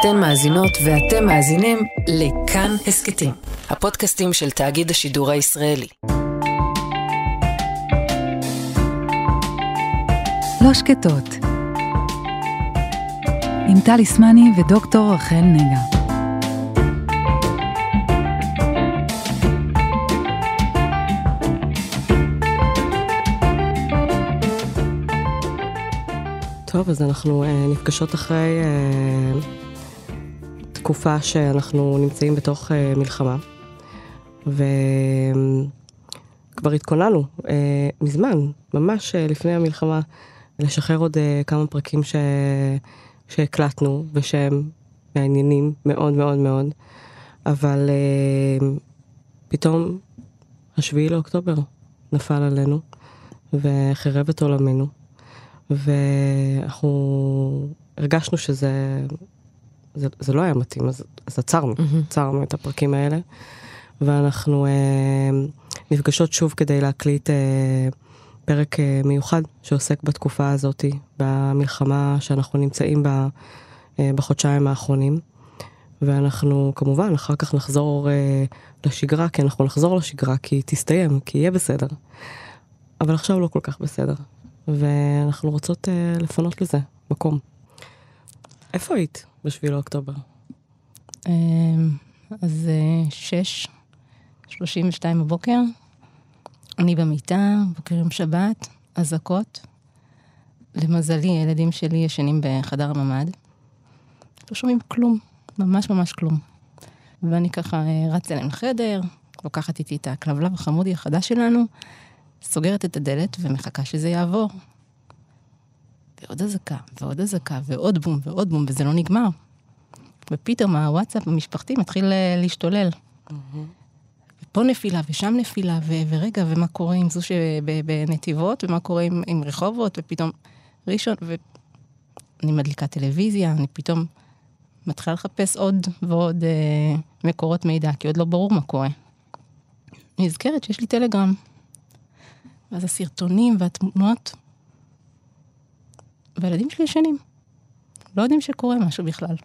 אתן מאזינות ואתם מאזינים לכאן הסכתים, הפודקאסטים של תאגיד השידור הישראלי. לא שקטות. עם טלי סמני ודוקטור רחל נגה. טוב, אז אנחנו אה, נפגשות אחרי אה, תקופה שאנחנו נמצאים בתוך אה, מלחמה, וכבר התכוננו אה, מזמן, ממש אה, לפני המלחמה, לשחרר עוד כמה פרקים ש... שהקלטנו ושהם מעניינים מאוד מאוד מאוד, אבל פתאום השביעי לאוקטובר נפל עלינו וחירב את עולמנו. ואנחנו הרגשנו שזה זה, זה לא היה מתאים, אז, אז עצרנו, mm-hmm. עצרנו את הפרקים האלה, ואנחנו אה, נפגשות שוב כדי להקליט אה, פרק אה, מיוחד שעוסק בתקופה הזאת, במלחמה שאנחנו נמצאים בה אה, בחודשיים האחרונים. ואנחנו כמובן אחר כך נחזור אה, לשגרה, כי אנחנו נחזור לשגרה, כי היא תסתיים, כי יהיה בסדר. אבל עכשיו לא כל כך בסדר. ואנחנו רוצות uh, לפנות לזה מקום. איפה היית בשביל אוקטובר? אמ, אז uh, שש, שלושים ושתיים בבוקר, אני במיטה, בוקר יום שבת, אזעקות. למזלי, הילדים שלי ישנים בחדר הממ"ד. לא שומעים כלום, ממש ממש כלום. ואני ככה אה, רצה אליהם לחדר, לוקחת איתי את הכלבלב החמודי החדש שלנו, סוגרת את הדלת ומחכה שזה יעבור. ועוד אזעקה, ועוד אזעקה, ועוד בום, ועוד בום, וזה לא נגמר. ופתאום הוואטסאפ המשפחתי מתחיל אה, להשתולל. ופה נפילה, ושם נפילה, ו- ורגע, ומה קורה עם זו שבנתיבות, ומה קורה עם, עם רחובות, ופתאום ראשון, ואני מדליקה טלוויזיה, אני פתאום מתחילה לחפש עוד ועוד אה, מקורות מידע, כי עוד לא ברור מה קורה. נזכרת שיש לי טלגרם. ואז הסרטונים והתמונות, והילדים שלי ישנים. לא יודעים שקורה משהו בכלל.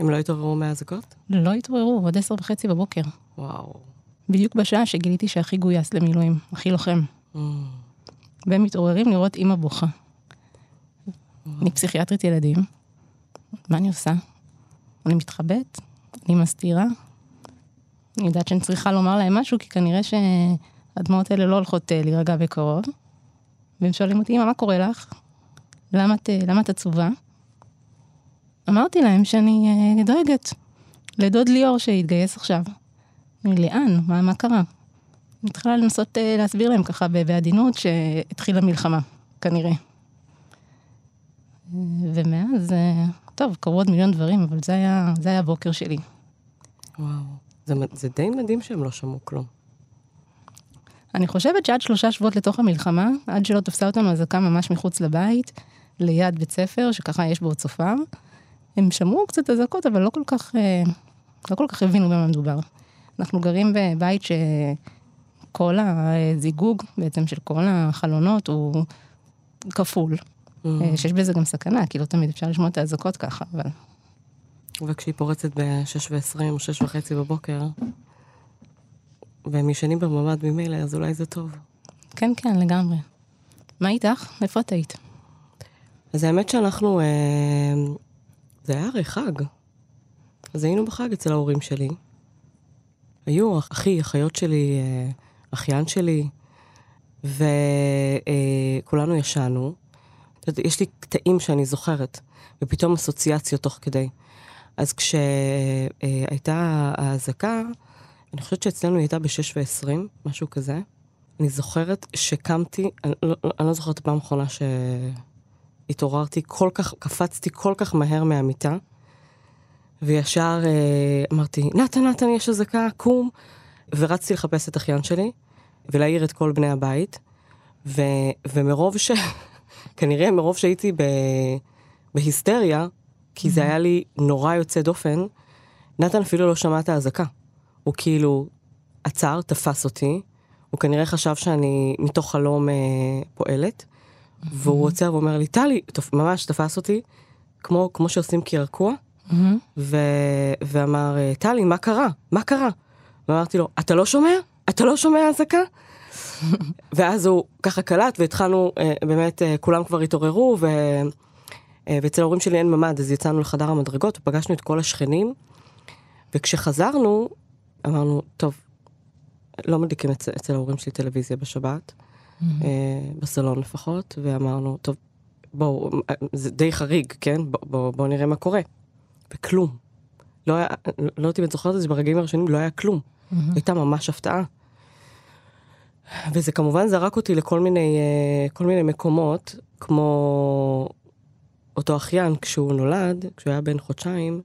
הם לא התעוררו מהאזעקות? לא התעוררו, עוד עשר וחצי בבוקר. וואו. בדיוק בשעה שגיליתי שאחי גויס למילואים, אחי לוחם. Mm. והם מתעוררים לראות אימא בוכה. אני פסיכיאטרית ילדים, מה אני עושה? אני מתחבאת, אני מסתירה. אני יודעת שאני צריכה לומר להם משהו, כי כנראה ש... הדמעות האלה לא הולכות uh, להירגע בקרוב. והם שואלים אותי, אמא, מה קורה לך? למה את, uh, למה את עצובה? אמרתי להם שאני uh, דואגת לדוד ליאור שהתגייס עכשיו. אני, לאן? מה, מה קרה? אני התחילה לנסות uh, להסביר להם ככה בעדינות שהתחילה מלחמה, כנראה. ומאז, טוב, קרו עוד מיליון דברים, אבל זה היה, זה היה הבוקר שלי. וואו, זה, זה די מדהים שהם לא שמעו כלום. אני חושבת שעד שלושה שבועות לתוך המלחמה, עד שלא תפסה אותנו אזעקה ממש מחוץ לבית, ליד בית ספר, שככה יש בו צופר, הם שמעו קצת אזעקות, אבל לא כל כך, אה, לא כל כך הבינו במה מדובר. אנחנו גרים בבית שכל הזיגוג בעצם של כל החלונות הוא כפול. Mm. אה, שיש בזה גם סכנה, כי לא תמיד אפשר לשמוע את האזעקות ככה, אבל... וכשהיא פורצת ב-6 ו-20 או 6 וחצי בבוקר, והם ישנים בממ"ד ממילא, אז אולי זה טוב. כן, כן, לגמרי. מה איתך? איפה את היית? אז האמת שאנחנו, אה, זה היה הרי חג. אז היינו בחג אצל ההורים שלי. היו אחי, אחיות שלי, אה, אחיין שלי, וכולנו אה, ישנו. יש לי קטעים שאני זוכרת, ופתאום אסוציאציות תוך כדי. אז כשהייתה אה, האזעקה, אני חושבת שאצלנו היא הייתה ב-6 ו-20, משהו כזה. אני זוכרת שקמתי, אני לא, אני לא זוכרת פעם אחרונה שהתעוררתי כל כך, קפצתי כל כך מהר מהמיטה, וישר אה, אמרתי, נתן, נתן, יש אזעקה, קום, ורצתי לחפש את אחיין שלי, ולהעיר את כל בני הבית, ו, ומרוב ש... כנראה מרוב שהייתי ב, בהיסטריה, כי זה היה לי נורא יוצא דופן, נתן אפילו לא שמע את האזעקה. הוא כאילו עצר, תפס אותי, הוא כנראה חשב שאני מתוך חלום אה, פועלת, והוא עוצר ואומר לי, טלי, ממש תפס אותי, כמו, כמו שעושים קרקוע, ו... ואמר, טלי, מה קרה? מה קרה? ואמרתי לו, אתה לא שומע? אתה לא שומע אזעקה? ואז הוא ככה קלט והתחלנו, אה, באמת, אה, כולם כבר התעוררו, ו... אה, ואצל ההורים שלי אין ממ"ד, אז יצאנו לחדר המדרגות ופגשנו את כל השכנים. וכשחזרנו, אמרנו, טוב, לא מדליקים אצל, אצל ההורים שלי טלוויזיה בשבת, mm-hmm. אה, בסלון לפחות, ואמרנו, טוב, בואו, זה די חריג, כן? בואו בוא, בוא נראה מה קורה. וכלום. לא היה, לא יודעת אם את זוכרת את זה, ברגעים הראשונים לא היה כלום. Mm-hmm. הייתה ממש הפתעה. וזה כמובן זרק אותי לכל מיני, אה, כל מיני מקומות, כמו אותו אחיין, כשהוא נולד, כשהוא היה בן חודשיים,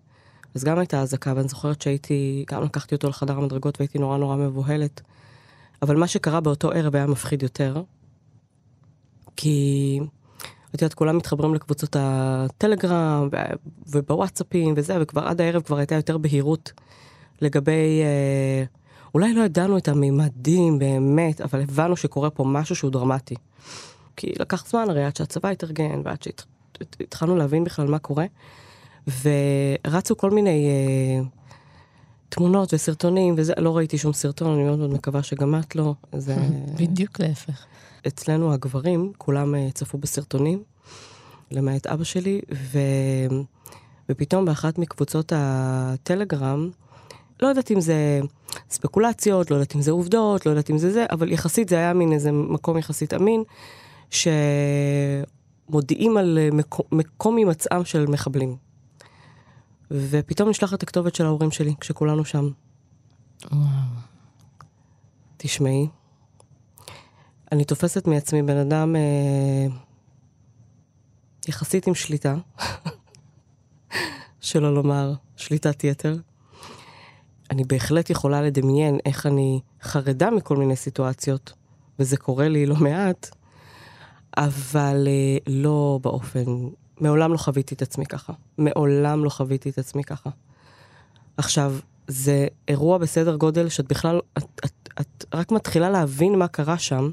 אז גם הייתה אזעקה, ואני זוכרת שהייתי, גם לקחתי אותו לחדר המדרגות והייתי נורא נורא מבוהלת. אבל מה שקרה באותו ערב היה מפחיד יותר, כי את יודעת, כולם מתחברים לקבוצות הטלגרם ובוואטסאפים וזה, וכבר עד הערב כבר הייתה יותר בהירות לגבי, אה, אולי לא ידענו את הממדים באמת, אבל הבנו שקורה פה משהו שהוא דרמטי. כי לקח זמן הרי עד שהצבא התארגן ועד שהתחלנו להבין בכלל מה קורה. ורצו כל מיני אה, תמונות וסרטונים, וזה, לא ראיתי שום סרטון, אני מאוד מאוד מקווה שגם את לא. זה... בדיוק להפך. אצלנו הגברים, כולם אה, צפו בסרטונים, למעט אבא שלי, ו... ופתאום באחת מקבוצות הטלגרם, לא יודעת אם זה ספקולציות, לא יודעת אם זה עובדות, לא יודעת אם זה זה, אבל יחסית זה היה מין איזה מקום יחסית אמין, שמודיעים על אה, מקום, מקום הימצאם של מחבלים. ופתאום נשלחת הכתובת של ההורים שלי, כשכולנו שם. וואו. תשמעי, אני תופסת מעצמי בן אדם אה, יחסית עם שליטה, שלא לומר שליטת יתר. אני בהחלט יכולה לדמיין איך אני חרדה מכל מיני סיטואציות, וזה קורה לי לא מעט, אבל אה, לא באופן מעולם לא חוויתי את עצמי ככה. מעולם לא חוויתי את עצמי ככה. עכשיו, זה אירוע בסדר גודל שאת בכלל, את, את, את רק מתחילה להבין מה קרה שם.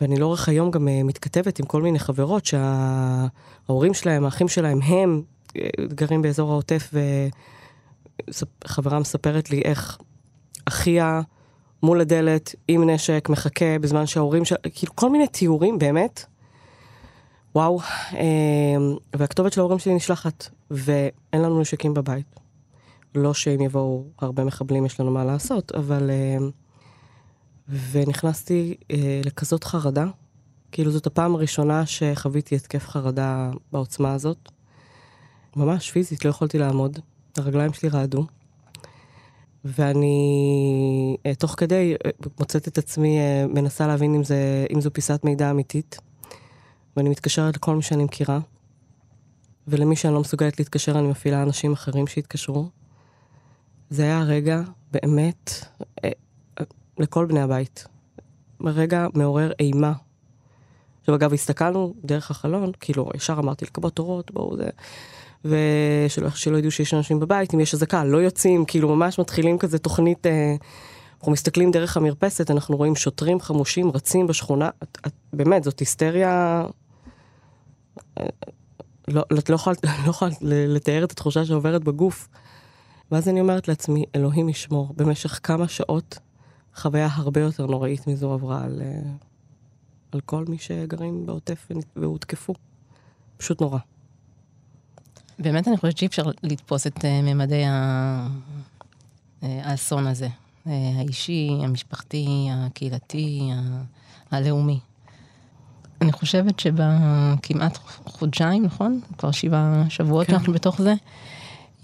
ואני לאורך היום גם uh, מתכתבת עם כל מיני חברות שההורים שלהם, האחים שלהם, הם uh, גרים באזור העוטף, וחברה מספרת לי איך אחיה מול הדלת עם נשק מחכה בזמן שההורים של... כאילו כל מיני תיאורים באמת וואו, אמ, והכתובת של ההורים שלי נשלחת, ואין לנו נשקים בבית. לא שאם יבואו הרבה מחבלים יש לנו מה לעשות, אבל... אמ, ונכנסתי אה, לכזאת חרדה, כאילו זאת הפעם הראשונה שחוויתי התקף חרדה בעוצמה הזאת. ממש פיזית, לא יכולתי לעמוד, הרגליים שלי רעדו. ואני אה, תוך כדי אה, מוצאת את עצמי מנסה להבין אם, זה, אם זו פיסת מידע אמיתית. ואני מתקשרת לכל מי שאני מכירה, ולמי שאני לא מסוגלת להתקשר אני מפעילה אנשים אחרים שהתקשרו. זה היה רגע באמת אה, לכל בני הבית. רגע מעורר אימה. עכשיו אגב, הסתכלנו דרך החלון, כאילו, ישר אמרתי לכבות אורות, בואו זה... ושלא שלא ידעו שיש אנשים בבית, אם יש אזעקה, לא יוצאים, כאילו ממש מתחילים כזה תוכנית, אה, אנחנו מסתכלים דרך המרפסת, אנחנו רואים שוטרים חמושים רצים בשכונה, את, את, באמת, זאת היסטריה לא, את לא יכולה לא יכול לתאר את התחושה שעוברת בגוף. ואז אני אומרת לעצמי, אלוהים ישמור, במשך כמה שעות חוויה הרבה יותר נוראית מזו עברה על, אה, על כל מי שגרים בעוטף והותקפו. פשוט נורא. באמת אני חושבת שאי אפשר לתפוס את uh, ממדי ה... uh, האסון הזה. האישי, המשפחתי, הקהילתי, הלאומי. אני חושבת שבכמעט חודשיים, נכון? כבר שבעה שבועות כן. אנחנו בתוך זה.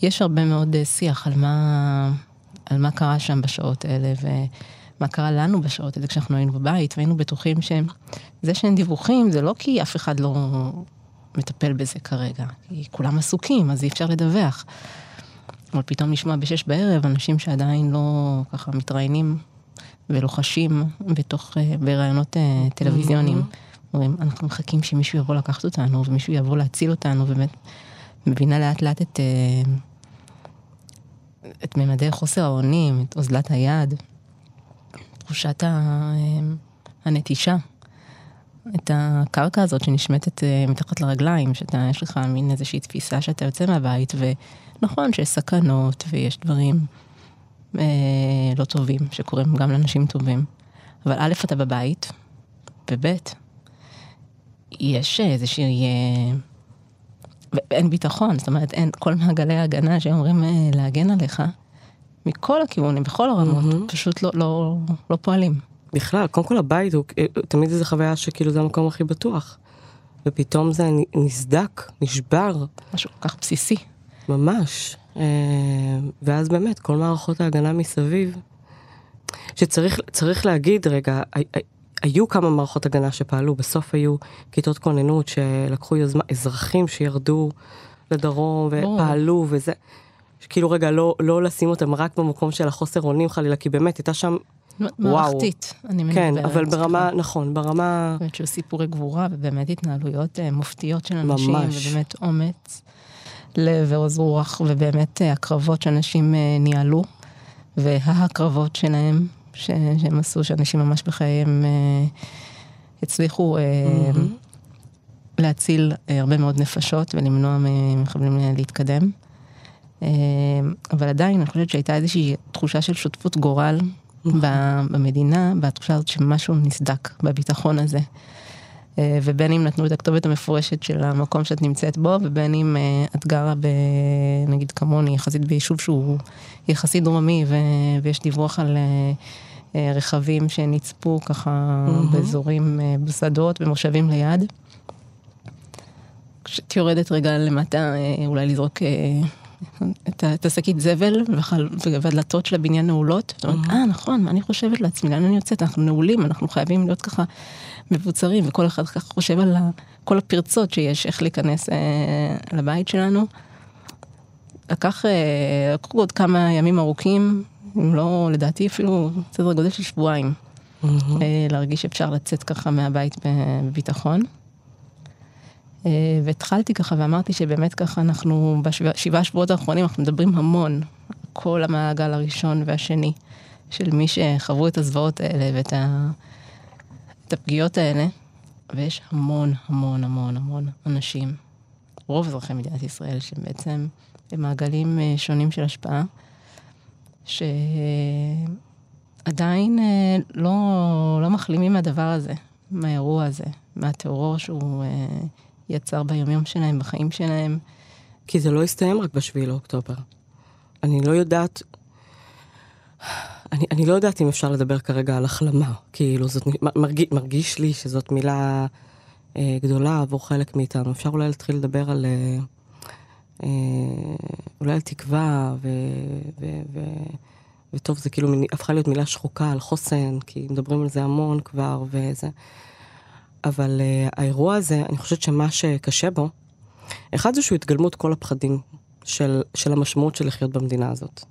יש הרבה מאוד אה, שיח על מה, על מה קרה שם בשעות האלה, ומה קרה לנו בשעות האלה כשאנחנו היינו בבית, והיינו בטוחים שזה שאין דיווחים, זה לא כי אף אחד לא מטפל בזה כרגע, כי כולם עסוקים, אז אי אפשר לדווח. אבל פתאום נשמע בשש בערב אנשים שעדיין לא ככה מתראיינים ולוחשים בתוך, אה, בראיונות אה, טלוויזיוניים. Mm-hmm. אומרים, אנחנו מחכים שמישהו יבוא לקחת אותנו, ומישהו יבוא להציל אותנו, ובאמת מבינה לאט לאט את, אה, את ממדי חוסר האונים, את אוזלת היד, תחושת אה, הנטישה. את הקרקע הזאת שנשמטת אה, מתחת לרגליים, שאתה, יש לך מין איזושהי תפיסה שאתה יוצא מהבית, ונכון שיש סכנות ויש דברים אה, לא טובים שקורים גם לאנשים טובים, אבל א', אתה בבית, וב', יש איזושהי... אה, אין ביטחון, זאת אומרת, אין כל מעגלי ההגנה שאומרים אה, להגן עליך, מכל הכיוונים, בכל הרמות, mm-hmm. פשוט לא, לא, לא פועלים. בכלל, קודם כל הבית הוא אה, תמיד איזו חוויה שכאילו זה המקום הכי בטוח. ופתאום זה נסדק, נשבר. משהו כל כך בסיסי. ממש. ואז באמת, כל מערכות ההגנה מסביב, שצריך להגיד רגע, היו כמה מערכות הגנה שפעלו, בסוף היו כיתות כוננות שלקחו יוזמה, אזרחים שירדו לדרום ופעלו וזה. כאילו רגע, לא, לא לשים אותם רק במקום של החוסר אונים חלילה, כי באמת הייתה שם מערכתית, אני מדברת. כן, אבל ברמה, נכון, ברמה... באמת של סיפורי גבורה, ובאמת התנהלויות אה, מופתיות של אנשים, ממש. ובאמת אומץ לב ועוז רוח, ובאמת אה, הקרבות שאנשים אה, ניהלו, וההקרבות שלהם, ש... שהם עשו, שאנשים ממש בחייהם הצליחו mm-hmm. להציל הרבה מאוד נפשות ולמנוע ממחבלים להתקדם. אבל עדיין אני חושבת שהייתה איזושהי תחושה של שותפות גורל במדינה, בתחושה הזאת שמשהו נסדק בביטחון הזה. אה, ובין אם נתנו את הכתובת המפורשת של המקום שאת נמצאת בו, ובין אם אה, את גרה ב... נגיד כמוני, יחסית ביישוב שהוא יחסית דרומי, ו... ויש דיווח על אה, רכבים שנצפו ככה mm-hmm. באזורים, בשדות, במושבים ליד. כשאת יורדת רגע למטה, אולי לזרוק את השקית זבל והדלתות של הבניין נעולות. זאת אומרת, אה, נכון, מה אני חושבת לעצמי, לאן אני יוצאת? אנחנו נעולים, אנחנו חייבים להיות ככה מבוצרים, וכל אחד ככה חושב על כל הפרצות שיש, איך להיכנס אה, לבית שלנו. לקח, אה, לקחו עוד כמה ימים ארוכים, אם לא, לדעתי אפילו סדר גודל של שבועיים, אה, להרגיש שאפשר לצאת ככה מהבית בביטחון. אה, והתחלתי ככה ואמרתי שבאמת ככה אנחנו בשבעה שבועות האחרונים אנחנו מדברים המון, כל המעגל הראשון והשני של מי שחוו את הזוועות האלה ואת ה... את הפגיעות האלה, ויש המון המון המון המון אנשים, רוב אזרחי מדינת ישראל, שבעצם במעגלים אה, שונים של השפעה, שעדיין אה, לא, לא מחלימים מהדבר הזה, מהאירוע הזה, מהטרור שהוא יצר ביומיום שלהם, בחיים שלהם. כי זה לא הסתיים רק בשביעי לאוקטובר. אני לא יודעת, אני, אני לא יודעת אם אפשר לדבר כרגע על החלמה. כאילו, זאת, מרגיש, מרגיש לי שזאת מילה אה, גדולה עבור חלק מאיתנו. אפשר אולי להתחיל לדבר על, אה, אה, אולי על תקווה, ו, ו, ו, וטוב, זה כאילו הפכה להיות מילה שחוקה על חוסן, כי מדברים על זה המון כבר, וזה. אבל uh, האירוע הזה, אני חושבת שמה שקשה בו, אחד זה שהוא התגלמות כל הפחדים של, של המשמעות של לחיות במדינה הזאת.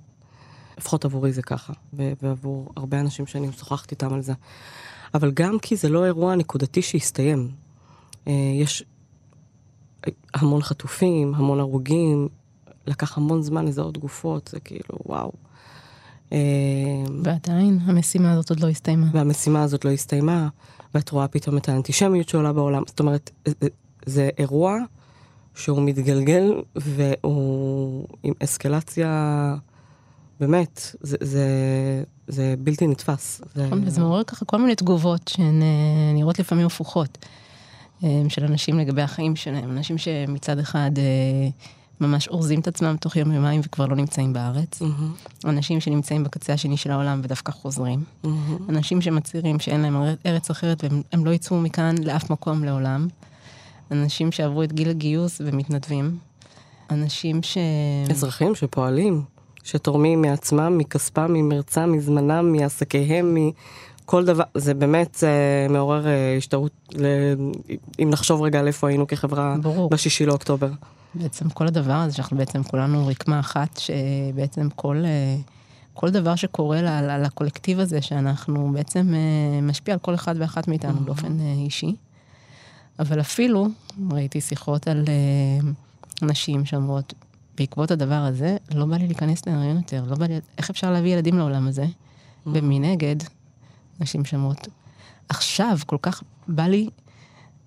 לפחות עבורי זה ככה, ועבור הרבה אנשים שאני משוחחת איתם על זה. אבל גם כי זה לא אירוע נקודתי שהסתיים. Uh, יש המון חטופים, המון הרוגים, לקח המון זמן לזהות גופות, זה כאילו, וואו. Uh, ועדיין המשימה הזאת עוד לא הסתיימה. והמשימה הזאת לא הסתיימה. ואת רואה פתאום את האנטישמיות שעולה בעולם. זאת אומרת, זה, זה אירוע שהוא מתגלגל והוא עם אסקלציה, באמת, זה, זה, זה בלתי נתפס. נכון, וזה מעורר ככה כל מיני תגובות שהן אה, נראות לפעמים הפוכות. אה, של אנשים לגבי החיים שלהם, אנשים שמצד אחד אה, ממש אורזים את עצמם תוך יום יומיים וכבר לא נמצאים בארץ. Mm-hmm. אנשים שנמצאים בקצה השני של העולם ודווקא חוזרים. Mm-hmm. אנשים שמצהירים שאין להם ארץ אחרת והם לא יצאו מכאן לאף מקום לעולם. אנשים שעברו את גיל הגיוס ומתנדבים. אנשים ש... אזרחים שפועלים, שתורמים מעצמם, מכספם, ממרצם, מזמנם, מעסקיהם, מכל דבר. זה באמת זה מעורר אה, השתאות, אם נחשוב רגע על איפה היינו כחברה ברור. בשישי לאוקטובר. בעצם כל הדבר הזה, שאנחנו בעצם כולנו רקמה אחת, שבעצם כל, אה, כל דבר שקורה לקולקטיב הזה, שאנחנו בעצם אה, משפיע על כל אחד ואחת מאיתנו mm-hmm. באופן אה, אישי. אבל אפילו, ראיתי שיחות על נשים שאומרות, בעקבות הדבר הזה, לא בא לי להיכנס להריון יותר, לא בא לי, איך אפשר להביא ילדים לעולם הזה? Mm-hmm. ומנגד, נשים שאומרות, עכשיו כל כך בא לי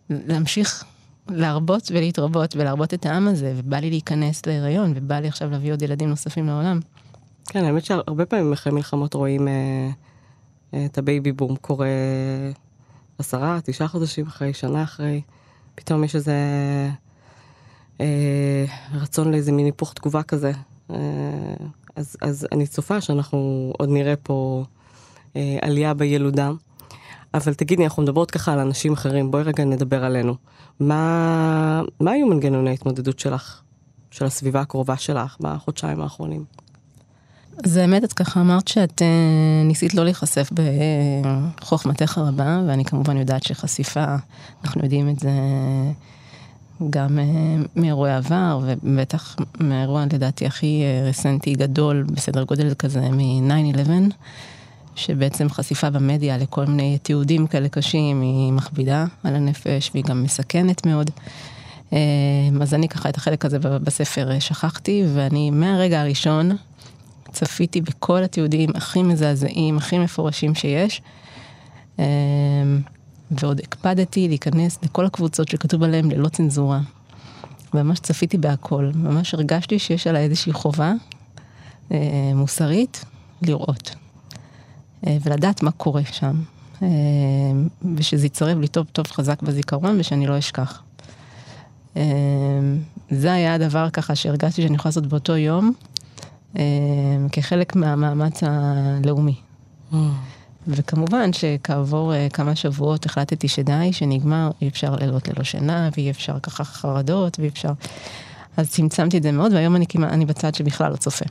להמשיך להרבות ולהתרבות ולהרבות את העם הזה, ובא לי להיכנס להיריון, ובא לי עכשיו להביא עוד ילדים נוספים לעולם. כן, האמת שהרבה פעמים אחרי מלחמות רואים אה, אה, את ה baby boom קורה עשרה, תשעה חודשים אחרי, שנה אחרי, פתאום יש איזה אה, רצון לאיזה מין היפוך תגובה כזה. אה, אז, אז אני צופה שאנחנו עוד נראה פה אה, עלייה בילודה. אבל תגידי, אנחנו מדברות ככה על אנשים אחרים, בואי רגע נדבר עלינו. מה, מה היו מנגנוני ההתמודדות שלך, של הסביבה הקרובה שלך, בחודשיים האחרונים? אז האמת, את ככה אמרת שאת אה, ניסית לא להיחשף בחוכמתך הרבה, ואני כמובן יודעת שחשיפה, אנחנו יודעים את זה גם אה, מאירועי עבר, ובטח מהאירוע לדעתי הכי אה, רסנטי גדול, בסדר גודל כזה מ-9-11, שבעצם חשיפה במדיה לכל מיני תיעודים כאלה קשים, היא מכבידה על הנפש והיא גם מסכנת מאוד. אז אני ככה את החלק הזה בספר שכחתי, ואני מהרגע הראשון, צפיתי בכל התיעודים הכי מזעזעים, הכי מפורשים שיש. אמ, ועוד הקפדתי להיכנס לכל הקבוצות שכתוב עליהן ללא צנזורה. ממש צפיתי בהכל, ממש הרגשתי שיש עליי איזושהי חובה אה, מוסרית לראות. אה, ולדעת מה קורה שם. אה, ושזה יצרב לי טוב טוב חזק בזיכרון ושאני לא אשכח. אה, זה היה הדבר ככה שהרגשתי שאני יכולה לעשות באותו יום, כחלק מהמאמץ הלאומי. Mm. וכמובן שכעבור כמה שבועות החלטתי שדי, שנגמר, אי אפשר לילות ללא שינה, ואי אפשר ככה חרדות, ואי אפשר... אז צמצמתי את זה מאוד, והיום אני כמעט, אני בצד שבכלל לא צופה.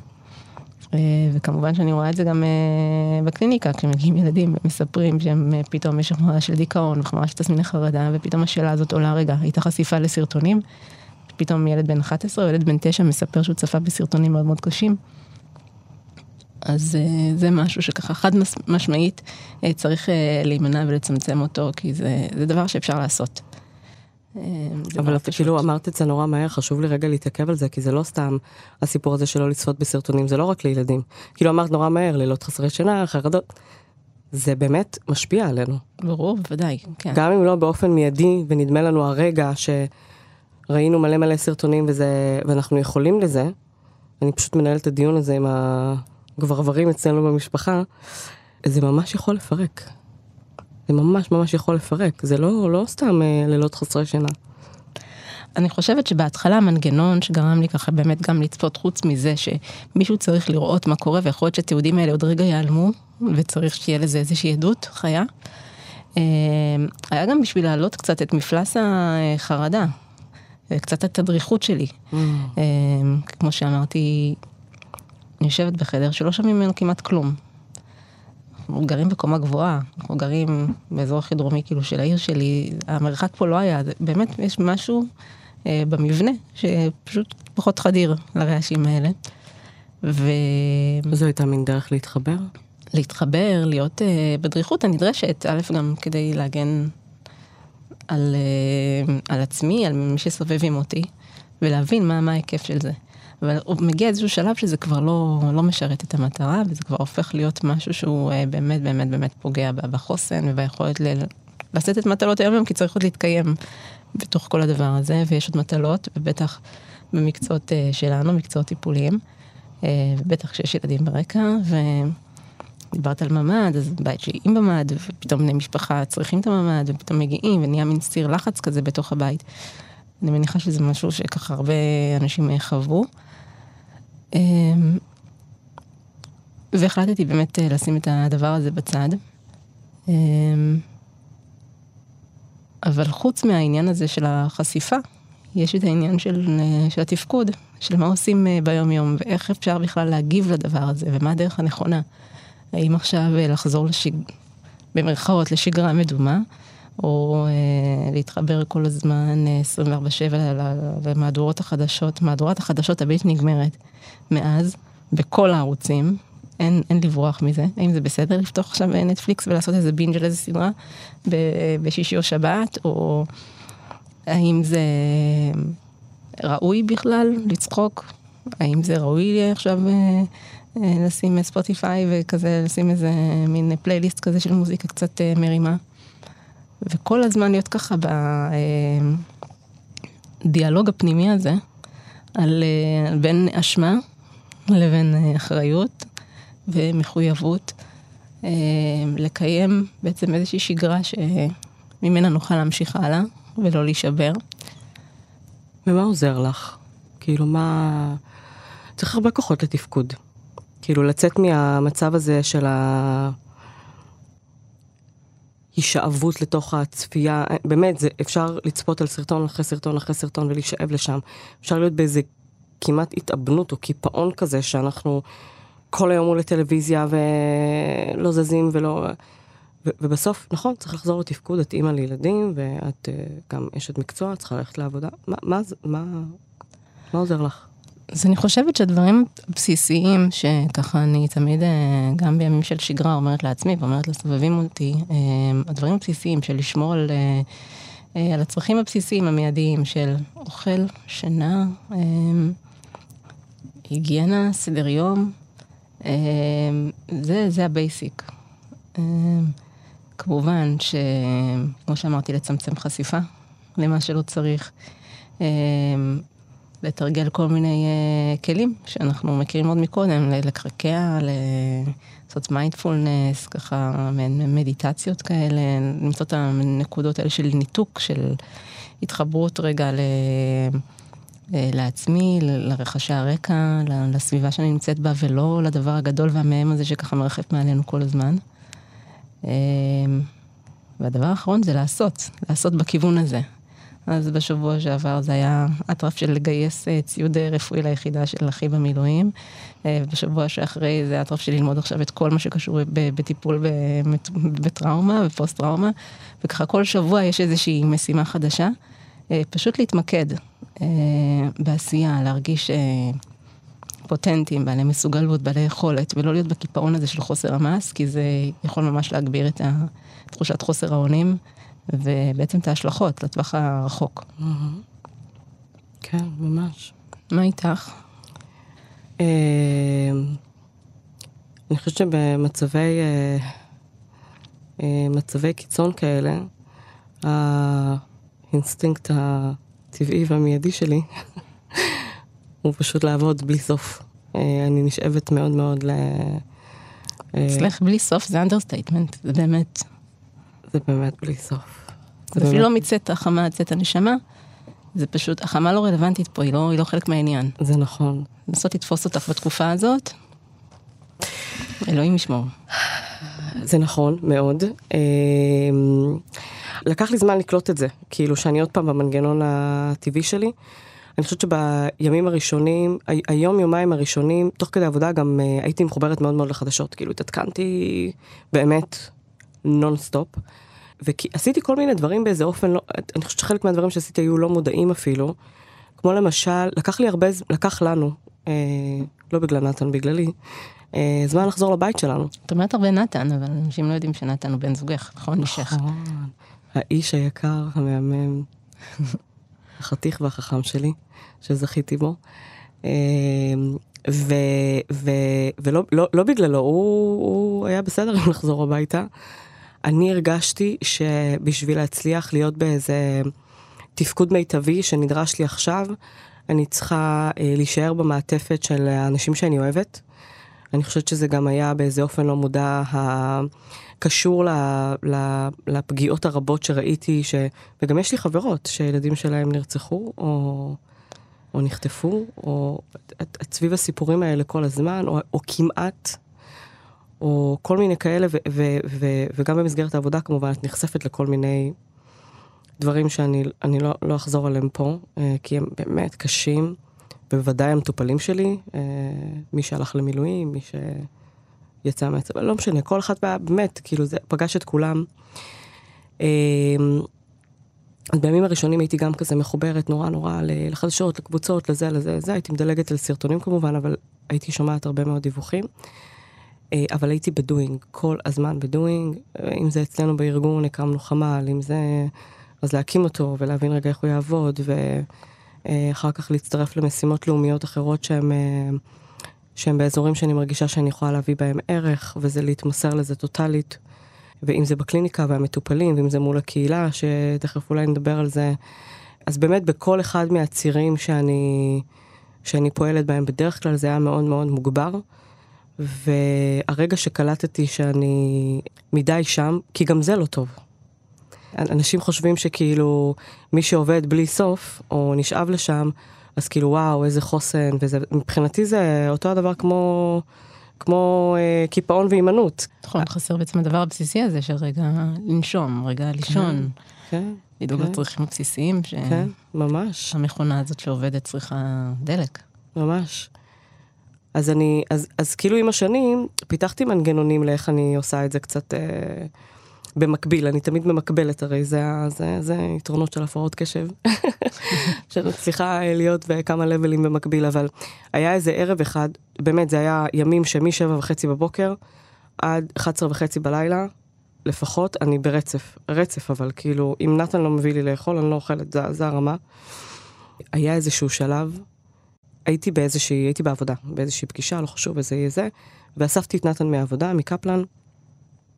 Uh, וכמובן שאני רואה את זה גם uh, בקליניקה, כשמגיעים ילדים ומספרים שהם uh, פתאום יש החמרה של דיכאון, החמרה של תסמיני חרדה, ופתאום השאלה הזאת עולה, רגע, הייתה חשיפה לסרטונים? פתאום ילד בן 11 או ילד בן 9 מספר שהוא צפה בסרטונים מאוד מאוד קשים. אז זה משהו שככה חד משמעית צריך להימנע ולצמצם אותו, כי זה, זה דבר שאפשר לעשות. אבל את כאילו אמרת את זה נורא מהר, חשוב לי רגע להתעכב על זה, כי זה לא סתם הסיפור הזה שלא לצפות בסרטונים, זה לא רק לילדים. כאילו אמרת נורא מהר, לילות חסרי שינה, חרדות. זה באמת משפיע עלינו. ברור, בוודאי, כן. גם אם לא באופן מיידי, ונדמה לנו הרגע שראינו מלא מלא סרטונים וזה, ואנחנו יכולים לזה, אני פשוט מנהלת את הדיון הזה עם הגברברים אצלנו במשפחה, זה ממש יכול לפרק. זה ממש ממש יכול לפרק, זה לא, לא סתם אה, לילות חסרי שינה. אני חושבת שבהתחלה המנגנון שגרם לי ככה באמת גם לצפות חוץ מזה שמישהו צריך לראות מה קורה ויכול להיות שהתיעודים האלה עוד רגע ייעלמו וצריך שתהיה לזה איזושהי עדות חיה. אה, היה גם בשביל להעלות קצת את מפלס החרדה, קצת את הדריכות שלי. Mm. אה, כמו שאמרתי, אני יושבת בחדר שלא שומעים ממנו כמעט כלום. אנחנו גרים בקומה גבוהה, אנחנו גרים באזור הכי דרומי כאילו של העיר שלי, המרחק פה לא היה, באמת יש משהו אה, במבנה שפשוט פחות חדיר לרעשים האלה. ו... זו הייתה מין דרך להתחבר? להתחבר, להיות אה, בדריכות הנדרשת, א', גם כדי להגן על, אה, על עצמי, על מי שסובב עם אותי, ולהבין מה, מה ההיקף של זה. אבל הוא מגיע איזשהו שלב שזה כבר לא, לא משרת את המטרה, וזה כבר הופך להיות משהו שהוא אה, באמת באמת באמת פוגע בחוסן וביכולת ל... לשאת את מטלות היום יום, כי צריך עוד להתקיים בתוך כל הדבר הזה, ויש עוד מטלות, ובטח במקצועות אה, שלנו, מקצועות טיפוליים, אה, ובטח כשיש ילדים ברקע, ודיברת על ממ"ד, אז בית שלי עם ממ"ד, ופתאום בני משפחה צריכים את הממ"ד, ופתאום מגיעים, ונהיה מין סיר לחץ כזה בתוך הבית. אני מניחה שזה משהו שככה הרבה אנשים חוו. אמ, והחלטתי באמת אה, לשים את הדבר הזה בצד. אמ, אבל חוץ מהעניין הזה של החשיפה, יש את העניין של, אה, של התפקוד, של מה עושים אה, ביום-יום, ואיך אפשר בכלל להגיב לדבר הזה, ומה הדרך הנכונה. האם עכשיו לחזור לשג... במרכאות לשגרה מדומה, או אה, להתחבר כל הזמן 24/7 למהדורות החדשות, מהדורת החדשות הבלתי נגמרת מאז, בכל הערוצים, אין, אין לברוח מזה. האם זה בסדר לפתוח עכשיו נטפליקס ולעשות איזה בינג' על איזה סדרה בשישי או שבת, או האם זה ראוי בכלל לצחוק? האם זה ראוי עכשיו אה, אה, לשים ספוטיפיי וכזה, לשים איזה מין פלייליסט כזה של מוזיקה קצת אה, מרימה? וכל הזמן להיות ככה בדיאלוג הפנימי הזה, על אה, בין אשמה לבין אה, אחריות ומחויבות, אה, לקיים בעצם איזושהי שגרה שממנה נוכל להמשיך הלאה ולא להישבר. ומה עוזר לך? כאילו, מה... צריך הרבה כוחות לתפקוד. כאילו, לצאת מהמצב הזה של ה... הישאבות לתוך הצפייה, באמת, זה, אפשר לצפות על סרטון אחרי סרטון אחרי סרטון ולהישאב לשם. אפשר להיות באיזה כמעט התאבנות או קיפאון כזה, שאנחנו כל היום מול הטלוויזיה ולא זזים ולא... ו- ובסוף, נכון, צריך לחזור לתפקוד, את אימא לילדים, ואת uh, גם אשת מקצוע, צריכה ללכת לעבודה. מה, מה, מה, מה עוזר לך? אז אני חושבת שהדברים הבסיסיים, שככה אני תמיד, אה, גם בימים של שגרה, אומרת לעצמי ואומרת לסובבים אותי, אה, הדברים הבסיסיים של לשמור על, אה, על הצרכים הבסיסיים המיידיים של אוכל, שינה, היגיינה, סדר יום, זה, זה ה basic. כמובן שכמו שאמרתי, לצמצם חשיפה למה שלא צריך. לתרגל כל מיני אה, כלים שאנחנו מכירים עוד מקודם, לקרקע, לעשות מיינדפולנס, ככה מדיטציות כאלה, למצוא את הנקודות האלה של ניתוק, של התחברות רגע ל... אה, לעצמי, לרחשי הרקע, לסביבה שאני נמצאת בה, ולא לדבר הגדול והמהם הזה שככה מרחף מעלינו כל הזמן. אה, והדבר האחרון זה לעשות, לעשות בכיוון הזה. אז בשבוע שעבר זה היה אטרף של לגייס אה, ציוד אה, רפואי ליחידה של אחי במילואים. אה, בשבוע שאחרי זה אטרף של ללמוד עכשיו את כל מה שקשור בטיפול בטראומה ופוסט-טראומה. וככה כל שבוע יש איזושהי משימה חדשה. פשוט להתמקד בעשייה, להרגיש פוטנטים, בעלי מסוגלות, בעלי יכולת, ולא להיות בקיפאון הזה של חוסר המס, כי זה יכול ממש להגביר את תחושת חוסר האונים. ובעצם את ההשלכות לטווח הרחוק. כן, ממש. מה איתך? אה, אני חושבת שבמצבי אה, אה, מצבי קיצון כאלה, האינסטינקט הטבעי והמיידי שלי הוא פשוט לעבוד בלי סוף. אני נשאבת מאוד מאוד ל... אצלך בלי סוף זה understatement, זה באמת. זה באמת בלי סוף. זה אפילו לא מצאת החמה צאת הנשמה, זה פשוט, החמה לא רלוונטית פה, היא לא, היא לא חלק מהעניין. זה נכון. לנסות לתפוס אותך בתקופה הזאת, אלוהים ישמור. זה נכון, מאוד. אמ, לקח לי זמן לקלוט את זה, כאילו שאני עוד פעם במנגנון הטבעי שלי. אני חושבת שבימים הראשונים, היום יומיים הראשונים, תוך כדי עבודה גם אה, הייתי מחוברת מאוד מאוד לחדשות, כאילו התעדכנתי באמת נונסטופ. ועשיתי כל מיני דברים באיזה אופן, לא, אני חושבת שחלק מהדברים שעשיתי היו לא מודעים אפילו. כמו למשל, לקח לי הרבה, לקח לנו, אה, לא בגלל נתן, בגללי, אה, זמן לחזור לבית שלנו. את אומרת הרבה נתן, אבל אנשים לא יודעים שנתן הוא בן זוגך, נכון? נכון. האיש היקר, המהמם, החתיך והחכם שלי, שזכיתי בו. אה, ו, ו, ולא לא, לא בגללו, הוא, הוא היה בסדר עם לחזור הביתה. אני הרגשתי שבשביל להצליח להיות באיזה תפקוד מיטבי שנדרש לי עכשיו, אני צריכה אה, להישאר במעטפת של האנשים שאני אוהבת. אני חושבת שזה גם היה באיזה אופן לא מודע הקשור ל, ל, לפגיעות הרבות שראיתי, ש... וגם יש לי חברות שילדים שלהם נרצחו או, או נחטפו, או סביב הסיפורים האלה כל הזמן, או, או כמעט או כל מיני כאלה, ו- ו- ו- וגם במסגרת העבודה כמובן, את נחשפת לכל מיני דברים שאני לא, לא אחזור עליהם פה, אה, כי הם באמת קשים, בוודאי המטופלים שלי, אה, מי שהלך למילואים, מי שיצא מהצבא, לא משנה, כל אחת באמת, כאילו זה פגש את כולם. אה, אז בימים הראשונים הייתי גם כזה מחוברת נורא נורא לחדשות, לקבוצות, לזה, לזה, לזה, הייתי מדלגת על סרטונים כמובן, אבל הייתי שומעת הרבה מאוד דיווחים. אה, אבל הייתי בדואינג, כל הזמן בדואינג, אה, אם זה אצלנו בארגון, הקמנו חמ"ל, אם זה... אז להקים אותו ולהבין רגע איך הוא יעבוד, ואחר כך להצטרף למשימות לאומיות אחרות שהן, אה, שהן באזורים שאני מרגישה שאני יכולה להביא בהם ערך, וזה להתמסר לזה טוטאלית. ואם זה בקליניקה והמטופלים, ואם זה מול הקהילה, שתכף אולי נדבר על זה. אז באמת בכל אחד מהצירים שאני, שאני פועלת בהם, בדרך כלל זה היה מאוד מאוד מוגבר. והרגע שקלטתי שאני מדי שם, כי גם זה לא טוב. אנשים חושבים שכאילו מי שעובד בלי סוף, או נשאב לשם, אז כאילו וואו, איזה חוסן, וזה, מבחינתי זה אותו הדבר כמו, כמו אה, קיפאון והימנעות. נכון, חסר בעצם הדבר הבסיסי הזה של רגע לנשום, רגע לישון. כן. לדאוג כן. לצרכים הבסיסיים, ש... כן, ממש. המכונה הזאת שעובדת צריכה דלק. ממש. אז אני, אז, אז כאילו עם השנים, פיתחתי מנגנונים לאיך אני עושה את זה קצת אה, במקביל. אני תמיד ממקבלת, הרי זה, זה, זה יתרונות של הפרעות קשב. שאני אה, להיות בכמה לבלים במקביל, אבל היה איזה ערב אחד, באמת, זה היה ימים שמשבע וחצי בבוקר עד 11 וחצי בלילה, לפחות, אני ברצף, רצף, אבל כאילו, אם נתן לא מביא לי לאכול, אני לא אוכלת, זה, זה הרמה. היה איזשהו שלב, הייתי באיזושהי, הייתי בעבודה, באיזושהי פגישה, לא חשוב איזה יהיה זה, ואספתי את נתן מהעבודה, מקפלן,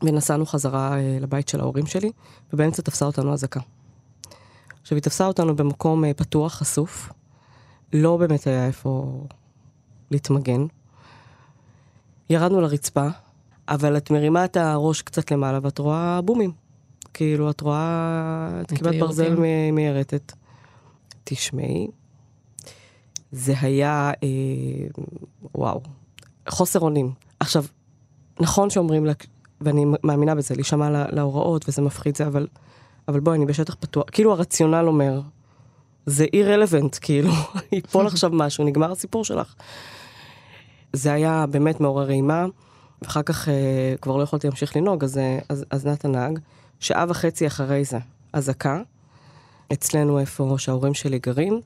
ונסענו חזרה אה, לבית של ההורים שלי, ובאמצע תפסה אותנו אזעקה. עכשיו, היא תפסה אותנו במקום אה, פתוח, חשוף, לא באמת היה איפה להתמגן. ירדנו לרצפה, אבל את מרימה את הראש קצת למעלה ואת רואה בומים. כאילו, את רואה את כיפת ברזל מיירטת. תשמעי, זה היה, אה, וואו, חוסר אונים. עכשיו, נכון שאומרים, לה, ואני מאמינה בזה, להישמע לה- להוראות וזה מפחיד זה, אבל, אבל בואי, אני בשטח פתוח. כאילו הרציונל אומר, זה irrelevant, כאילו, ייפול עכשיו משהו, נגמר הסיפור שלך. זה היה באמת מעורר אימה, ואחר כך אה, כבר לא יכולתי להמשיך לנהוג, אז, אה, אז, אז נתן נהג. שעה וחצי אחרי זה, אזעקה, אצלנו איפה שההורים שלי גרים,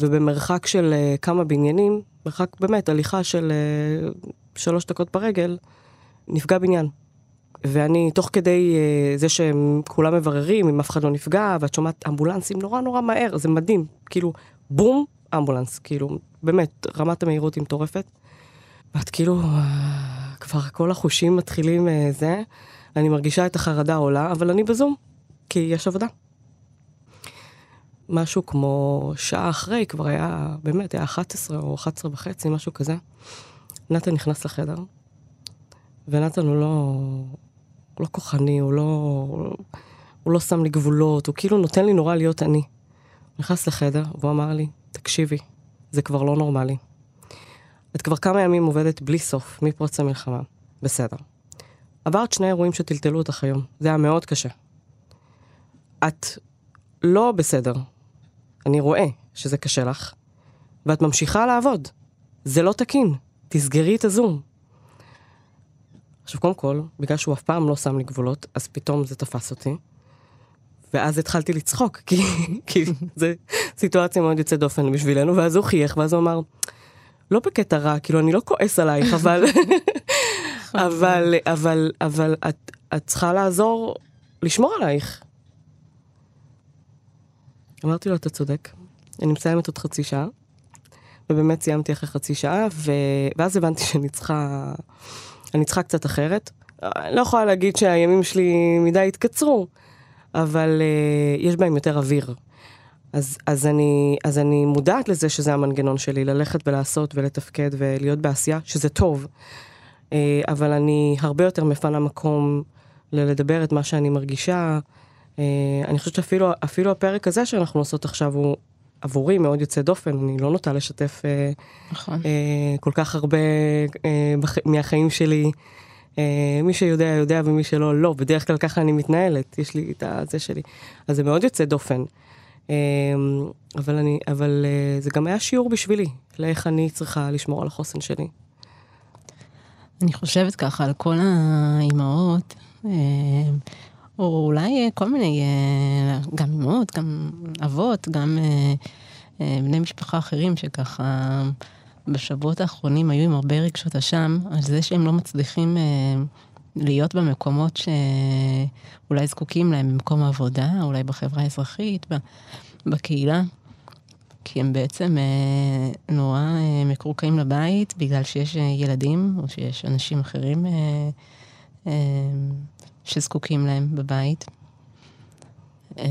ובמרחק של uh, כמה בניינים, מרחק באמת, הליכה של uh, שלוש דקות ברגל, נפגע בניין. ואני, תוך כדי uh, זה שהם כולם מבררים אם אף אחד לא נפגע, ואת שומעת אמבולנסים נורא נורא מהר, זה מדהים. כאילו, בום, אמבולנס, כאילו, באמת, רמת המהירות היא מטורפת. ואת כאילו, אה, כבר כל החושים מתחילים אה, זה, אני מרגישה את החרדה עולה, אבל אני בזום, כי יש עבודה. משהו כמו שעה אחרי, כבר היה, באמת, היה 11 או 11 וחצי, משהו כזה. נתן נכנס לחדר, ונתן הוא לא, הוא לא כוחני, הוא לא, הוא לא שם לי גבולות, הוא כאילו נותן לי נורא להיות אני. נכנס לחדר, והוא אמר לי, תקשיבי, זה כבר לא נורמלי. את כבר כמה ימים עובדת בלי סוף, מפרוץ המלחמה. בסדר. עברת שני אירועים שטלטלו אותך היום, זה היה מאוד קשה. את לא בסדר. אני רואה שזה קשה לך, ואת ממשיכה לעבוד. זה לא תקין. תסגרי את הזום. עכשיו, קודם כל, בגלל שהוא אף פעם לא שם לי גבולות, אז פתאום זה תפס אותי. ואז התחלתי לצחוק, כי, כי זו סיטואציה מאוד יוצאת דופן בשבילנו, ואז הוא חייך, ואז הוא אמר, לא בקטע רע, כאילו, אני לא כועס עלייך, אבל... אבל, אבל, אבל את, את צריכה לעזור, לשמור עלייך. אמרתי לו, אתה צודק, אני מסיימת עוד חצי שעה, ובאמת סיימתי אחרי חצי שעה, ו... ואז הבנתי שאני צריכה, אני צריכה קצת אחרת. אני לא יכולה להגיד שהימים שלי מדי התקצרו, אבל uh, יש בהם יותר אוויר. אז, אז, אני, אז אני מודעת לזה שזה המנגנון שלי, ללכת ולעשות ולתפקד ולהיות בעשייה, שזה טוב. Uh, אבל אני הרבה יותר מפנה מקום ללדבר את מה שאני מרגישה. Uh, אני חושבת שאפילו אפילו הפרק הזה שאנחנו עושות עכשיו הוא עבורי מאוד יוצא דופן, אני לא נוטה לשתף uh, נכון. uh, כל כך הרבה. מהחיים שלי. מי שיודע יודע ומי שלא לא, בדרך כלל ככה אני מתנהלת, יש לי את הזה שלי. אז זה מאוד יוצא דופן. אבל, אני, אבל זה גם היה שיעור בשבילי, לאיך אני צריכה לשמור על החוסן שלי. אני חושבת ככה על כל האימהות, אה, או אולי אה, כל מיני, אה, גם אימהות, גם אבות, גם אה, בני משפחה אחרים שככה בשבועות האחרונים היו עם הרבה רגשות אשם, על זה שהם לא מצליחים להיות במקומות שאולי זקוקים להם במקום העבודה, אולי בחברה האזרחית, בקהילה. כי הם בעצם אה, נורא אה, מקורקעים לבית בגלל שיש אה, ילדים או שיש אנשים אחרים אה, אה, שזקוקים להם בבית. אה,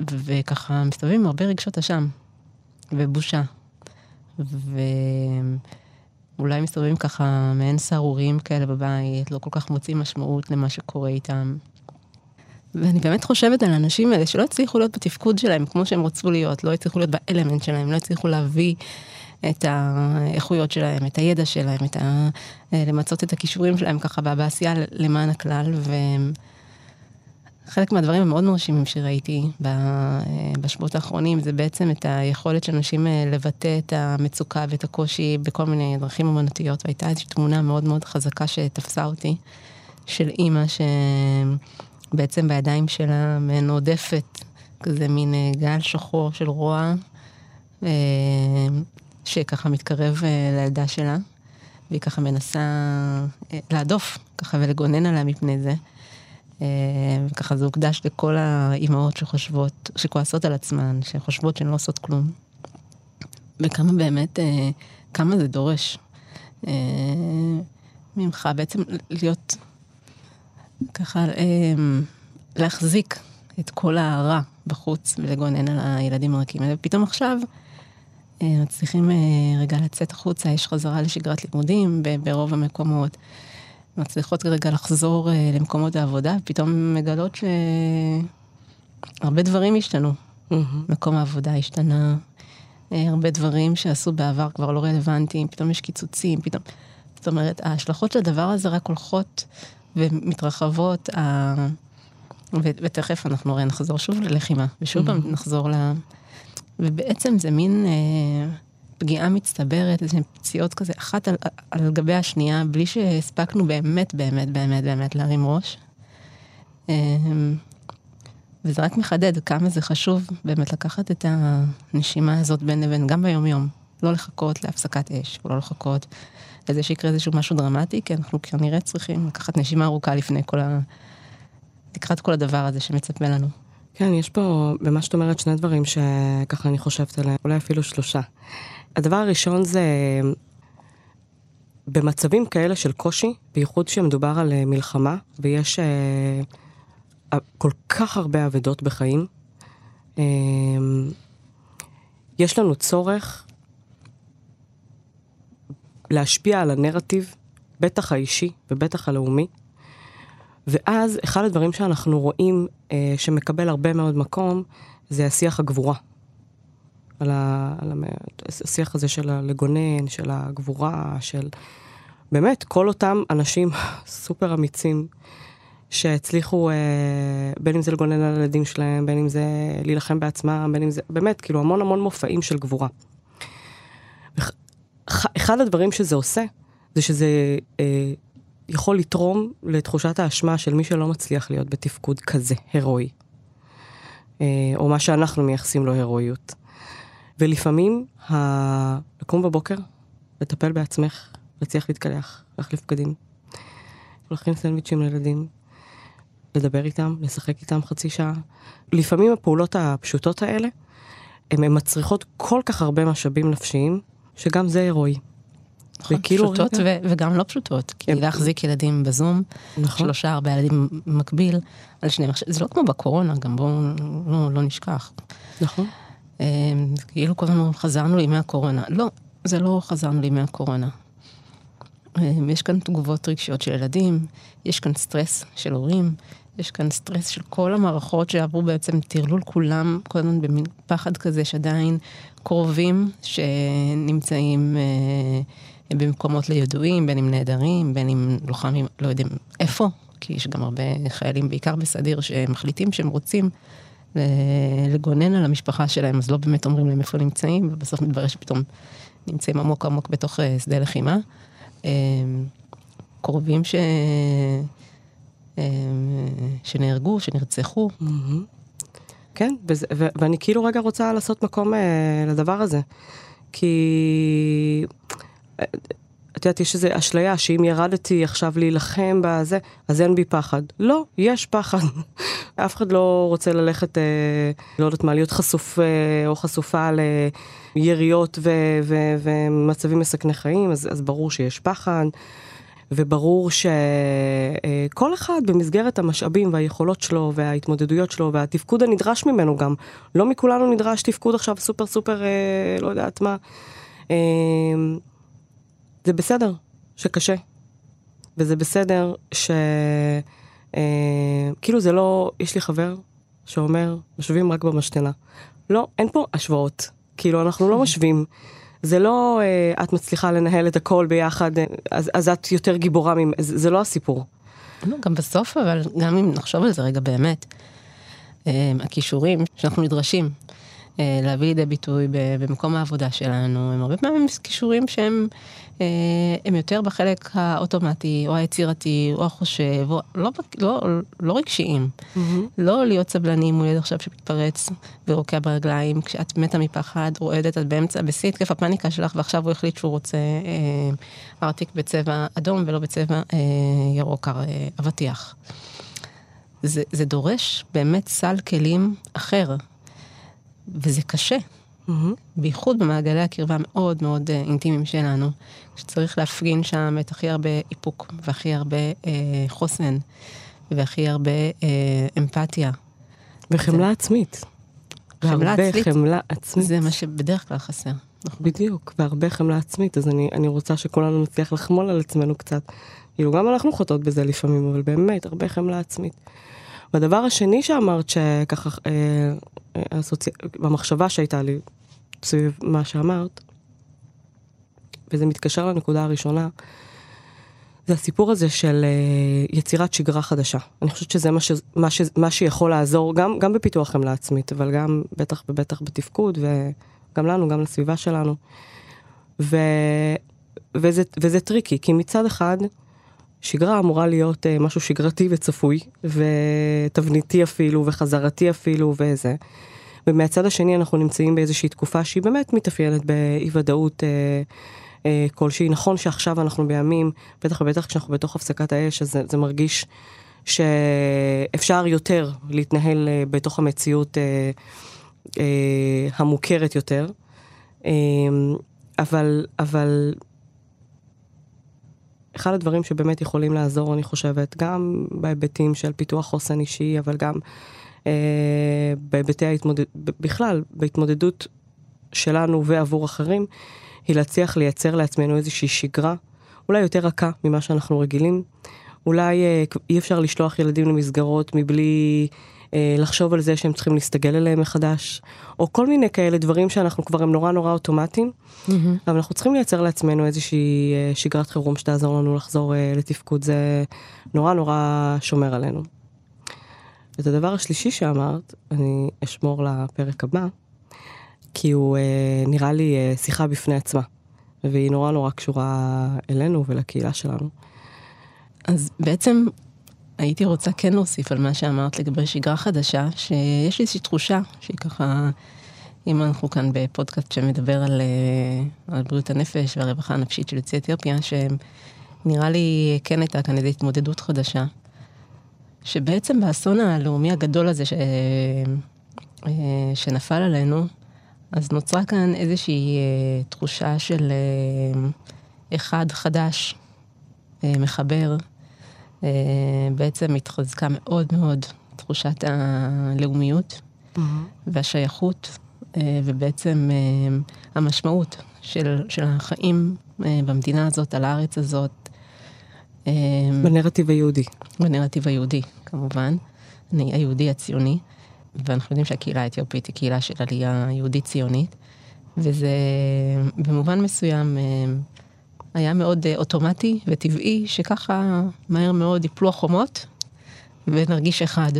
וככה מסתובבים עם הרבה רגשות אשם ובושה. ואולי מסתובבים ככה מעין סהרוריים כאלה בבית, לא כל כך מוצאים משמעות למה שקורה איתם. ואני באמת חושבת על האנשים האלה שלא הצליחו להיות בתפקוד שלהם כמו שהם רצו להיות, לא הצליחו להיות באלמנט שלהם, לא הצליחו להביא את האיכויות שלהם, את הידע שלהם, את ה... למצות את הכישורים שלהם ככה בעשייה למען הכלל. וחלק מהדברים המאוד מרשימים שראיתי בשבועות האחרונים זה בעצם את היכולת של אנשים אה, לבטא את המצוקה ואת הקושי בכל מיני דרכים אמנותיות. והייתה איזושהי תמונה מאוד מאוד חזקה שתפסה אותי, של אימא ש... בעצם בידיים שלה עודפת, כזה מין אה, גל שחור של רוע, אה, שככה מתקרב אה, לילדה שלה, והיא ככה מנסה להדוף, ככה ולגונן עליה מפני זה. וככה זה הוקדש לכל האימהות שחושבות, שכועסות על עצמן, שחושבות שהן לא עושות כלום. וכמה באמת, כמה זה דורש ממך בעצם להיות ככה להחזיק את כל הרע בחוץ ולגונן על הילדים הרכים האלה. ופתאום עכשיו אה, מצליחים אה, רגע לצאת החוצה, יש חזרה לשגרת לימודים ברוב המקומות. מצליחות רגע לחזור אה, למקומות העבודה, ופתאום מגלות שהרבה דברים השתנו. Mm-hmm. מקום העבודה השתנה, הרבה דברים שעשו בעבר כבר לא רלוונטיים, פתאום יש קיצוצים, פתאום... זאת אומרת, ההשלכות של הדבר הזה רק הולכות ומתרחבות, ה... ותכף אנחנו הרי נחזור שוב ללחימה, ושוב mm-hmm. נחזור ל... ובעצם זה מין אה, פגיעה מצטברת, איזה פציעות כזה, אחת על, על גבי השנייה, בלי שהספקנו באמת, באמת, באמת, באמת להרים ראש. אה, וזה רק מחדד כמה זה חשוב באמת לקחת את הנשימה הזאת בין לבין, גם ביום-יום. לא לחכות להפסקת אש, ולא לחכות לזה שיקרה איזשהו משהו דרמטי, כי אנחנו כנראה צריכים לקחת נשימה ארוכה לפני כל ה... לקראת כל הדבר הזה שמצפה לנו. כן, יש פה במה שאת אומרת שני דברים שככה אני חושבת עליהם, אולי אפילו שלושה. הדבר הראשון זה במצבים כאלה של קושי, בייחוד כשמדובר על אה, מלחמה, ויש uh, כל כך הרבה אבדות בחיים, uh, יש לנו צורך להשפיע על הנרטיב, בטח האישי ובטח הלאומי. ואז אחד הדברים שאנחנו רואים אה, שמקבל הרבה מאוד מקום, זה השיח הגבורה. על, ה, על השיח הזה של הלגונן, של הגבורה, של באמת כל אותם אנשים סופר אמיצים שהצליחו, אה, בין אם זה לגונן על הילדים שלהם, בין אם זה להילחם בעצמם, בין אם זה, באמת, כאילו המון המון מופעים של גבורה. אחד הדברים שזה עושה, זה שזה אה, יכול לתרום לתחושת האשמה של מי שלא מצליח להיות בתפקוד כזה, הירואי. אה, או מה שאנחנו מייחסים לו הירואיות. ולפעמים, ה... לקום בבוקר, לטפל בעצמך, להצליח להתקלח, להחליף בגדים, להכין סנדוויצ'ים לילדים, לדבר איתם, לשחק איתם חצי שעה. לפעמים הפעולות הפשוטות האלה, הן מצריכות כל כך הרבה משאבים נפשיים, שגם זה הירואי. נכון, פשוטות רגע... ו- וגם לא פשוטות, כי הם... להחזיק ילדים בזום, נכון. שלושה, ארבעה ילדים מקביל, על שני מחשבים, זה לא כמו בקורונה, גם בואו לא, לא נשכח. נכון. אמ, כאילו כל הזמן חזרנו לימי הקורונה. לא, זה לא חזרנו לימי הקורונה. אמ, יש כאן תגובות רגשיות של ילדים, יש כאן סטרס של הורים, יש כאן סטרס של כל המערכות שעברו בעצם טרלול כולם, כל הזמן במין פחד כזה שעדיין קרובים שנמצאים אה, במקומות לא ידועים, בין אם נעדרים, בין אם לוחמים, לא יודעים איפה, כי יש גם הרבה חיילים, בעיקר בסדיר, שמחליטים שהם רוצים לגונן על המשפחה שלהם, אז לא באמת אומרים להם איפה נמצאים, ובסוף מתברר שפתאום נמצאים עמוק עמוק בתוך אה, שדה לחימה. אה, קרובים ש... אה, שנהרגו, שנרצחו. כן, וזה, ו- ואני כאילו רגע רוצה לעשות מקום אה, לדבר הזה. כי אה, את יודעת, יש איזו אשליה שאם ירדתי עכשיו להילחם בזה, אז אין בי פחד. לא, יש פחד. אף אחד לא רוצה ללכת, אה, לא יודעת מה, להיות חשוף אה, או חשופה ליריות ו- ו- ומצבים מסכני חיים, אז, אז ברור שיש פחד. וברור שכל אחד במסגרת המשאבים והיכולות שלו וההתמודדויות שלו והתפקוד הנדרש ממנו גם, לא מכולנו נדרש תפקוד עכשיו סופר סופר, אה, לא יודעת מה. אה, זה בסדר שקשה, וזה בסדר ש... אה, כאילו זה לא, יש לי חבר שאומר, משווים רק במשתנה. לא, אין פה השוואות. כאילו, אנחנו לא משווים. זה לא אה, את מצליחה לנהל את הכל ביחד, אז, אז את יותר גיבורה ממ... זה, זה לא הסיפור. לא, גם בסוף, אבל גם אם נחשוב על זה רגע באמת, אה, הכישורים שאנחנו נדרשים אה, להביא לידי ביטוי במקום העבודה שלנו, הם הרבה פעמים כישורים שהם הם יותר בחלק האוטומטי, או היצירתי, או החושב, או לא, לא, לא רגשיים. Mm-hmm. לא להיות סבלני מול ילד עכשיו שמתפרץ ורוקע ברגליים, כשאת מתה מפחד, רועדת, את באמצע, בשיא התקף הפאניקה שלך, ועכשיו הוא החליט שהוא רוצה אה, ארטיק בצבע אדום ולא בצבע אה, ירוק אה, אבטיח. זה, זה דורש באמת סל כלים אחר, וזה קשה. Mm-hmm. בייחוד במעגלי הקרבה מאוד מאוד אה, אינטימיים שלנו, שצריך להפגין שם את הכי הרבה איפוק והכי הרבה אה, חוסן והכי הרבה אה, אמפתיה. וחמלה זה... עצמית. חמלה עצמית. חמלה עצמית. זה מה שבדרך כלל חסר. נכון. בדיוק, והרבה חמלה עצמית, אז אני, אני רוצה שכולנו נצליח לחמול על עצמנו קצת. כאילו, גם אנחנו חוטאות בזה לפעמים, אבל באמת, הרבה חמלה עצמית. והדבר השני שאמרת, שככה, אה, הסוצ... במחשבה שהייתה לי סביב מה שאמרת, וזה מתקשר לנקודה הראשונה, זה הסיפור הזה של אה, יצירת שגרה חדשה. אני חושבת שזה מה, ש, מה, ש, מה שיכול לעזור גם, גם בפיתוח חמלה עצמית, אבל גם בטח ובטח בתפקוד, וגם לנו, גם לסביבה שלנו. ו, וזה, וזה tricky, כי מצד אחד, שגרה אמורה להיות אה, משהו שגרתי וצפוי, ותבניתי אפילו, וחזרתי אפילו, וזה. ומהצד השני אנחנו נמצאים באיזושהי תקופה שהיא באמת מתאפיינת באי ודאות אה, אה, כלשהי. נכון שעכשיו אנחנו בימים, בטח ובטח כשאנחנו בתוך הפסקת האש, אז זה, זה מרגיש שאפשר יותר להתנהל אה, בתוך המציאות אה, אה, המוכרת יותר. אה, אבל, אבל אחד הדברים שבאמת יכולים לעזור, אני חושבת, גם בהיבטים של פיתוח חוסן אישי, אבל גם אה, בהיבטי ההתמודדות, בכלל, בהתמודדות שלנו ועבור אחרים, היא להצליח לייצר לעצמנו איזושהי שגרה, אולי יותר רכה ממה שאנחנו רגילים. אולי אה, אי אפשר לשלוח ילדים למסגרות מבלי אה, לחשוב על זה שהם צריכים להסתגל אליהם מחדש, או כל מיני כאלה דברים שאנחנו כבר הם נורא נורא אוטומטיים, mm-hmm. אבל אנחנו צריכים לייצר לעצמנו איזושהי אה, שגרת חירום שתעזור לנו לחזור לתפקוד, זה נורא נורא שומר עלינו. את הדבר השלישי שאמרת, אני אשמור לפרק הבא, כי הוא אה, נראה לי אה, שיחה בפני עצמה, והיא נורא נורא קשורה אלינו ולקהילה שלנו. אז בעצם הייתי רוצה כן להוסיף על מה שאמרת לגבי שגרה חדשה, שיש לי איזושהי תחושה שהיא ככה, אם אנחנו כאן בפודקאסט שמדבר על, אה, על בריאות הנפש והרווחה הנפשית של יוצאי אתיופיה, שנראה לי כן הייתה כאן איזו התמודדות חדשה. שבעצם באסון הלאומי הגדול הזה ש... אה, שנפל עלינו, אז נוצרה כאן איזושהי אה, תחושה של אחד חדש, מחבר. בעצם התחזקה מאוד מאוד תחושת הלאומיות mm-hmm. והשייכות, ובעצם המשמעות של, של החיים במדינה הזאת, על הארץ הזאת, בנרטיב היהודי. בנרטיב היהודי, כמובן. אני היהודי הציוני, ואנחנו יודעים שהקהילה האתיופית היא קהילה של עלייה יהודית ציונית, וזה במובן מסוים היה מאוד אה, אוטומטי וטבעי, שככה מהר מאוד יפלו החומות ונרגיש אחד.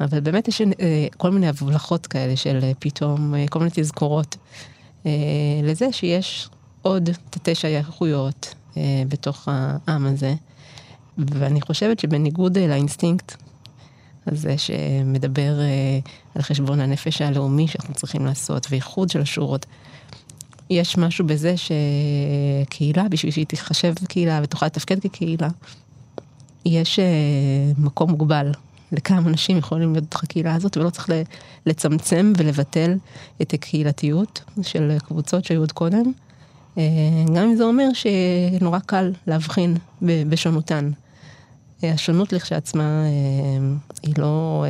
אבל באמת יש אה, כל מיני הבלחות כאלה של אה, פתאום, כל מיני תזכורות לזה שיש עוד תתי שייכויות, בתוך העם הזה. ואני חושבת שבניגוד לאינסטינקט הזה שמדבר על חשבון הנפש הלאומי שאנחנו צריכים לעשות, ואיחוד של השורות, יש משהו בזה שקהילה, בשביל שהיא תחשב קהילה ותוכל לתפקד כקהילה, יש מקום מוגבל לכמה אנשים יכולים להיות בתוך הקהילה הזאת, ולא צריך לצמצם ולבטל את הקהילתיות של קבוצות שהיו עוד קודם. גם אם זה אומר שנורא קל להבחין בשונותן. השונות לכשעצמה היא לא,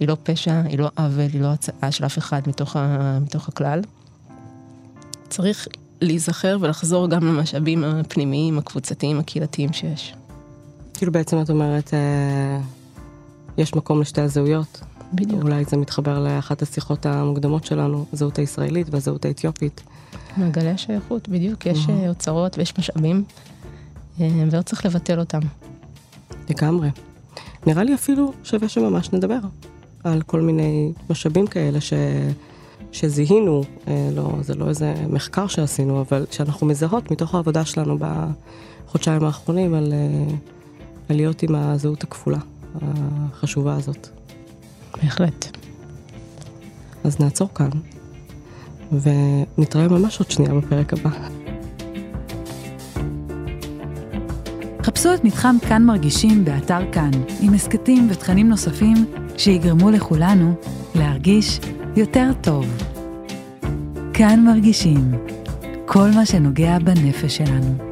היא לא פשע, היא לא עוול, היא לא הצעה של אף אחד מתוך, ה, מתוך הכלל. צריך להיזכר ולחזור גם למשאבים הפנימיים, הקבוצתיים, הקהילתיים שיש. כאילו בעצם את אומרת, אה, יש מקום לשתי הזהויות. בדיוק. אולי זה מתחבר לאחת השיחות המוקדמות שלנו, הזהות הישראלית והזהות האתיופית. מעגלי השייכות, בדיוק, יש mm-hmm. אוצרות ויש משאבים, אה, ולא צריך לבטל אותם. לגמרי. נראה לי אפילו שווה שממש נדבר על כל מיני משאבים כאלה ש... שזיהינו, אה, לא, זה לא איזה מחקר שעשינו, אבל שאנחנו מזהות מתוך העבודה שלנו בחודשיים האחרונים על, אה, על להיות עם הזהות הכפולה החשובה הזאת. בהחלט. אז נעצור כאן, ונתראה ממש עוד שנייה בפרק הבא. חפשו את מתחם כאן מרגישים באתר כאן, עם הסכתים ותכנים נוספים שיגרמו לכולנו להרגיש יותר טוב. כאן מרגישים כל מה שנוגע בנפש שלנו.